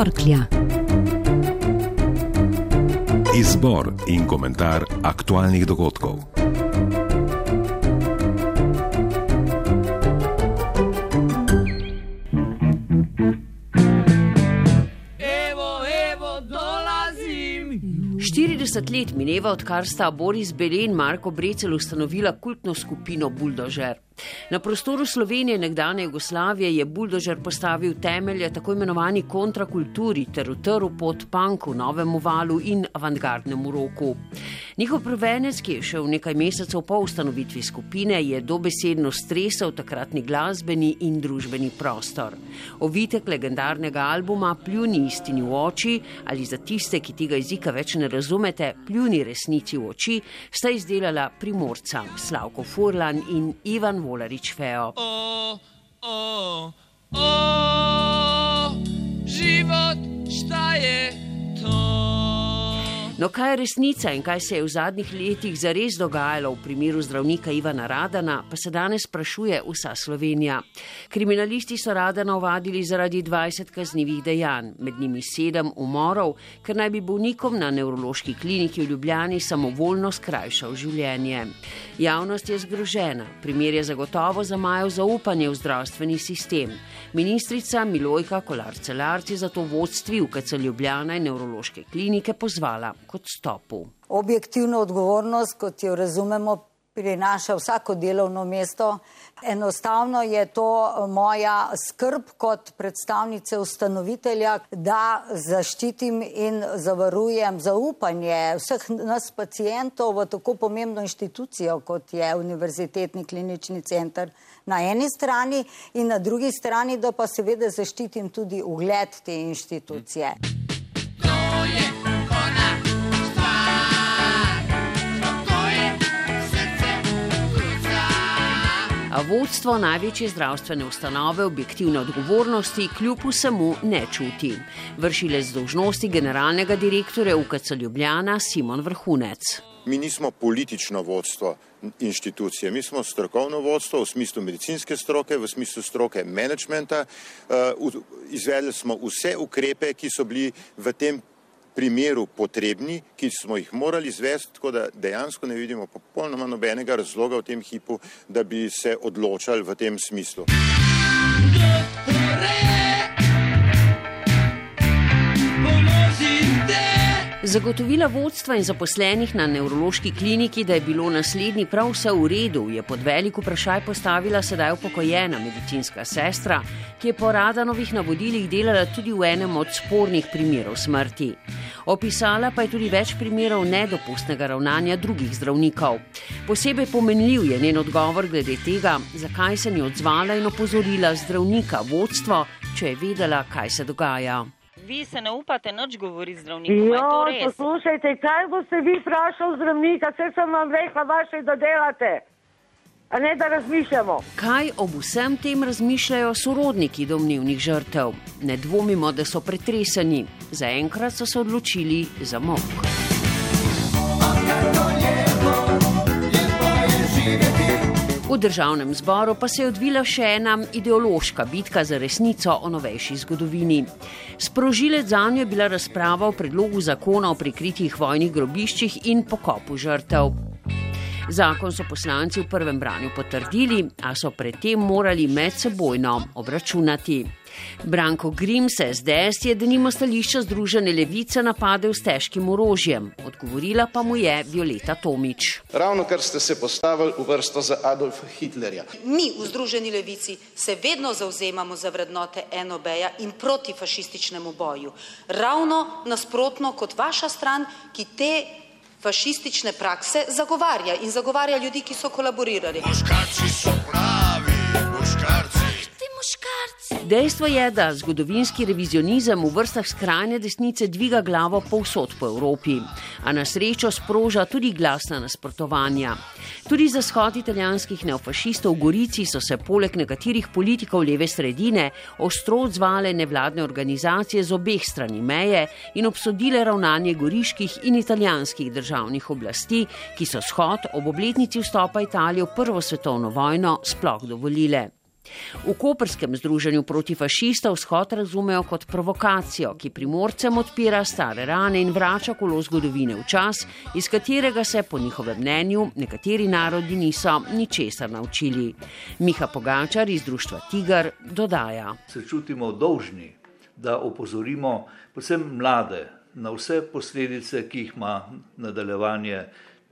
torklja. Izbor in komentar aktualnih dogodkov. Evo, evo, dolazim. 40 let mineva, odkar sta Boris Bele in Marko Brecel ustanovila kultno skupino Buldožer. Na prostoru Slovenije nekdanje Jugoslavije je Buldožer postavil temelje tako imenovani kontrakulturi ter utrl pot panku, novemu valu in avantgardnemu roku. Njihov prvenec, ki je šel nekaj mesecev po ustanovitvi skupine, je dobesedno stresel takratni glasbeni in družbeni prostor. Ovitek legendarnega albuma Pljuni istini v oči ali za tiste, ki tega jezika več ne razumete, Pljuni resnici v oči, sta izdelala primorca Slavko Furlan in Ivan Volarič Feo. O, o, o, život, No, kaj je resnica in kaj se je v zadnjih letih zares dogajalo v primeru zdravnika Ivana Radana, pa se danes sprašuje vsa Slovenija. Kriminalisti so Radana ovadili zaradi 20 kaznjivih dejanj, med njimi sedem umorov, ker naj bi bolnikom na nevrološki kliniki v Ljubljani samovoljno skrajšal življenje. Javnost je zgrožena, primer je zagotovo zamajal zaupanje v zdravstveni sistem. Ministrica Milojka Kolar-Celarc je zato vodstvi UKC Ljubljana in nevrološke klinike pozvala kot stopu. Objektivno odgovornost, kot jo razumemo, prinaša vsako delovno mesto. Enostavno je to moja skrb kot predstavnice ustanovitelja, da zaščitim in zavarujem zaupanje vseh nas pacijentov v tako pomembno inštitucijo, kot je Univerzitetni klinični center na eni strani in na drugi strani, da pa seveda zaščitim tudi ugled te inštitucije. To vodstvo največje zdravstvene ustanove objektivne odgovornosti kljub vsemu ne čuti. Vršilec dožnosti generalnega direktorja UKC Ljubljana Simon Vrhunec. Mi nismo politično vodstvo inštitucije, mi smo strokovno vodstvo v smislu medicinske stroke, v smislu stroke menedžmenta. Eh, Izvedli smo vse ukrepe, ki so bili v tem primeru potrebni, ki smo jih morali izvesti, tako da dejansko ne vidimo popolnoma nobenega razloga v tem hipu, da bi se odločali v tem smislu. Pomozite. Zagotovila vodstva in zaposlenih na nevrološki kliniki, da je bilo naslednji prav vse v redu, je pod velik vprašaj postavila sedaj upokojena medicinska sestra, ki je po Radanovih navodilih delala tudi v enem od spornih primerov smrti. Opisala pa je tudi več primerov nedopustnega ravnanja drugih zdravnikov. Posebej pomenljiv je njen odgovor glede tega, zakaj se ni odzvala in opozorila zdravnika vodstvo, če je vedela, kaj se dogaja. Vi se ne upate nič govoriti zdravnikom, je to Jo, poslušajte, kaj boste vi vprašali zdravnika, vse sem vam rekla, vaše da delate, a ne da razmišljamo. Kaj ob vsem tem razmišljajo sorodniki domnevnih žrtev? Ne dvomimo, da so pretreseni. Zaenkrat so se odločili za mok. V državnem zboru pa se je odvila še ena ideološka bitka za resnico o novejši zgodovini. Sprožilec za njo je bila razprava o predlogu zakona o prikritih vojnih grobiščih in pokopu žrtev. Zakon so poslanci v prvem branju potrdili, a so predtem morali medsebojno obračunati. Branko Grims SDS je denimo stališča Združene levice napadel s težkim orožjem, odgovorila pa mu je Violeta Tomič. Ravno kar ste se postavili v vrsto za Adolfa Hitlerja. Mi v Združeni levici se vedno zauzemamo za vrednote NOB-ja in proti fašističnemu boju. Ravno nasprotno kot vaša stran, ki te fašistične prakse zagovarja in zagovarja ljudi, ki so kolaborirali. Dejstvo je, da zgodovinski revizionizem v vrstah skrajne desnice dviga glavo povsod po Evropi, a na srečo sproža tudi glasna nasprotovanja. Tudi za shod italijanskih neofašistov v Gorici so se poleg nekaterih politikov leve sredine ostro odzvale nevladne organizacije z obeh strani meje in obsodile ravnanje goriških in italijanskih državnih oblasti, ki so shod ob obletnici vstopa Italije v Prvo svetovno vojno sploh dovolile. V Koperskem združenju protifašistov shod razumejo kot provokacijo, ki primorcem odpira stare rane in vrača kolo zgodovine v čas, iz katerega se, po njihovem mnenju, nekateri narodi niso ničesar naučili. Miha Pogačar iz društva Tigar dodaja. Se čutimo dolžni, da opozorimo predvsem mlade na vse posledice, ki jih ima nadaljevanje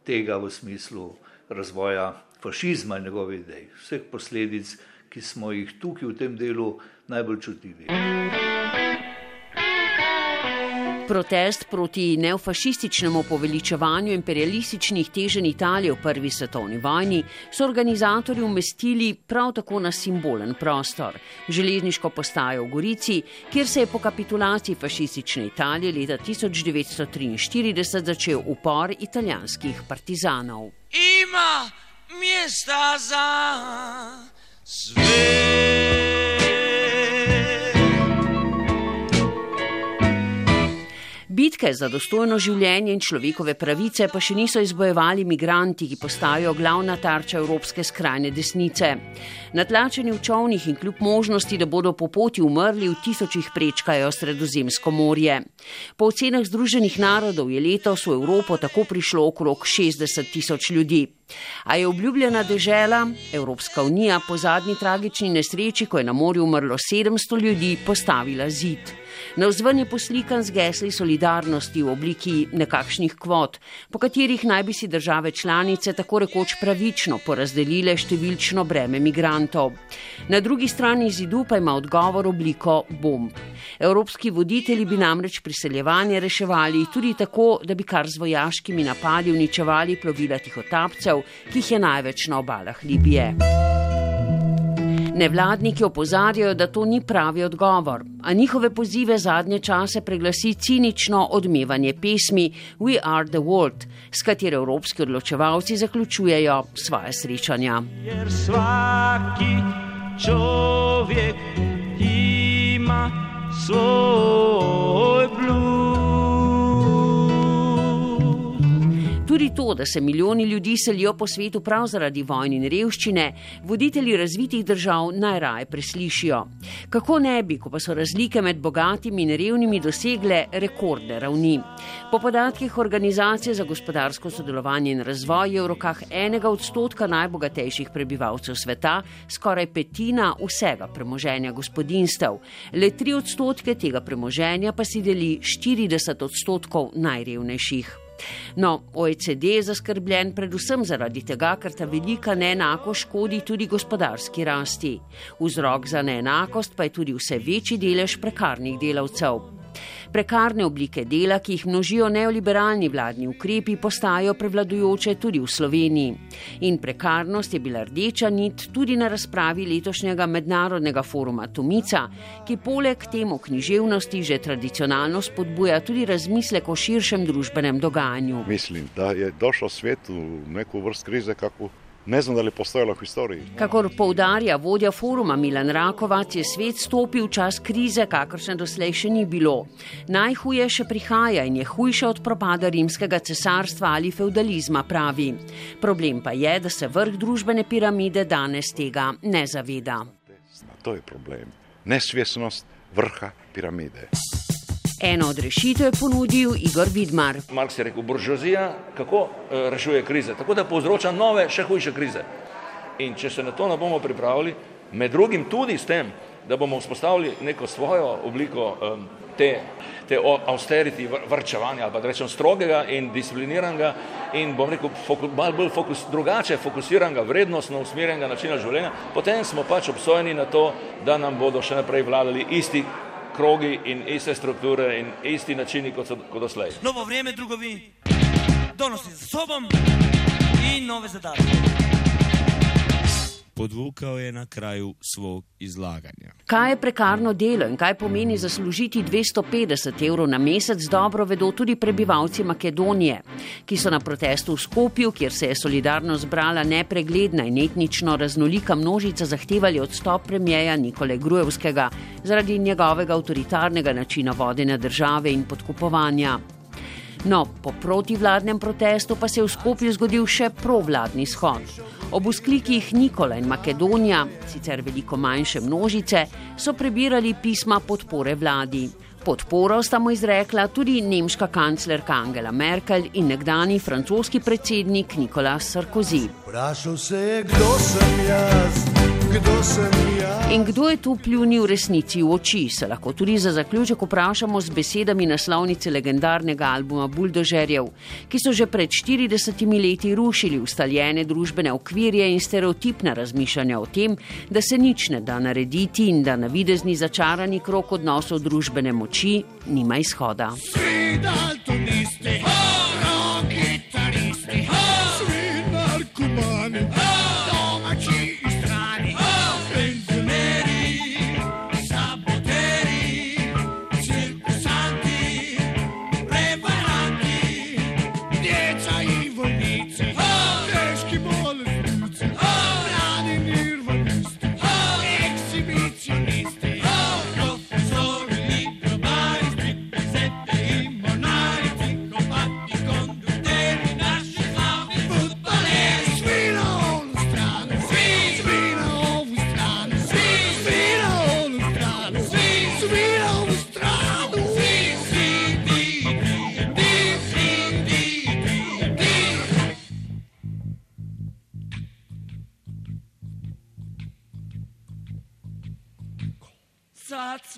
tega v smislu razvoja fašizma in njegove idej, vseh posledic, ki smo jih tukaj v tem delu najbolj čutili. Protest proti neofašističnemu poveličevanju imperialističnih teženj Italije v prvi svetovni vojni so organizatorji umestili prav tako na simbolen prostor, železniško postajo v Gorici, kjer se je po kapitulaciji fašistične Italije leta 1943 začel upor italijanskih partizanov. Ima mjesta za sve. Bitke za dostojno življenje in človekove pravice pa še niso izbojevali migranti, ki postajajo glavna tarča evropske skrajne desnice. Natlačeni v čovnih in kljub možnosti, da bodo po poti umrli, v tisočih prečkajo Sredozemsko morje. Po ocenah Združenih narodov je letos v Evropo tako prišlo okrog 60 tisoč ljudi. A je obljubljena dežela, Evropska unija, po zadnji tragični nesreči, ko je na morju umrlo 700 ljudi, postavila zid. Navzven je poslikan z gesli solidarnosti v obliki nekakšnih kvot, po katerih naj bi si države članice tako rekoč pravično porazdelile številčno breme migrantov. Na drugi strani zidu pa ima odgovor obliko bomb. Evropski voditelji bi namreč priseljevanje reševali tudi tako, da bi kar z vojaškimi napadi uničevali plovila tihotapcev, ki jih je največ na obalah Libije. Nevladniki opozarjajo, da to ni pravi odgovor, a njihove pozive zadnje čase preglasi cinično odmevanje pesmi We are the world, s katero evropski odločevalci zaključujejo svoje srečanja. Jer svaki čovjek ima svoj Tudi to, da se milijoni ljudi selijo po svetu prav zaradi vojn in revščine, voditelji razvitih držav najraje preslišijo. Kako ne bi, ko pa so razlike med bogatimi in revnimi dosegle rekordne ravni. Po podatkih Organizacije za gospodarsko sodelovanje in razvoj je v rokah enega odstotka najbogatejših prebivalcev sveta skoraj petina vsega premoženja gospodinstev. Le tri odstotke tega premoženja pa si deli 40 odstotkov najrevnejših. No, OECD je zaskrbljen predvsem zaradi tega, ker ta velika neenako škodi tudi gospodarski rasti. Vzrok za neenakost pa je tudi vse večji delež prekarnih delavcev. Prekarne oblike dela, ki jih množijo neoliberalni vladni ukrepi, postajajo prevladujoče tudi v Sloveniji. In prekarnost je bila rdeča nit tudi na razpravi letošnjega mednarodnega foruma Tomica, ki poleg temu književnosti že tradicionalno spodbuja tudi razmislek o širšem družbenem dogajanju. Mislim, da je došel svet v neko vrst krize, kako ne znam, da li postojala v historiji. Kakor poudarja vodja foruma Milan Rakovac, je svet stopil v čas krize, kakršne doslej še ni bilo. Najhuje še prihaja in je hujše od propada rimskega cesarstva ali feudalizma, pravi. Problem pa je, da se vrh družbene piramide danes tega ne zaveda. To je problem. Nesvjesnost vrha piramide. Eno od rešitev je ponudil Igor Vidmar. Marks je rekel, buržoazija kako eh, rešuje krize? Tako da povzroča nove, še hujše krize. In če se na to ne bomo pripravili, med drugim tudi s tem, da bomo vzpostavili neko svojo obliko te, te austerity vrčevanja ali pa da rečem strogega in discipliniranega in bom rekel foku, malo bolj fokus, drugače fokusiranega, vrednostno usmerjenega načina življenja, potem smo pač obsojeni na to, da nam bodo še naprej vladali isti krogi in iste strukture in isti načini kot so kot doslej. Novo vrijeme, drugovi, donosi za sobom i nove zadatke. Podvukao je na kraju svog izlaganja. Kaj je prekarno delo in kaj pomeni zaslužiti 250 evrov na mesec, dobro vedo tudi prebivalci Makedonije, ki so na protestu v Skopju, kjer se je solidarno zbrala nepregledna in etnično raznolika množica, zahtevali odstop premijeja Nikole Grujevskega zaradi njegovega avtoritarnega načina vodenja države in podkupovanja. No, po protivladnem protestu pa se je v Skopju zgodil še provladni shod. Ob usklikih Nikola in Makedonija, sicer veliko manjše množice, so prebirali pisma podpore vladi. Podporo sta mu izrekla tudi nemška kanclerka Angela Merkel in nekdani francoski predsednik Nicolas Sarkozy. Vprašal se je, kdo sem jaz, kdo sem jaz. In kdo je tu pljunil resnici v oči, se lahko tudi za zaključek vprašamo z besedami naslovnice legendarnega albuma Buldožerjev, ki so že pred 40 leti rušili ustaljene družbene okvirje in stereotipna razmišljanja o tem, da se nič ne da narediti in da navidezni začarani krok odnosov družbene moči nima izhoda. Svi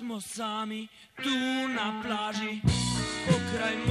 smo sami tu na plaži, pokraj mora ja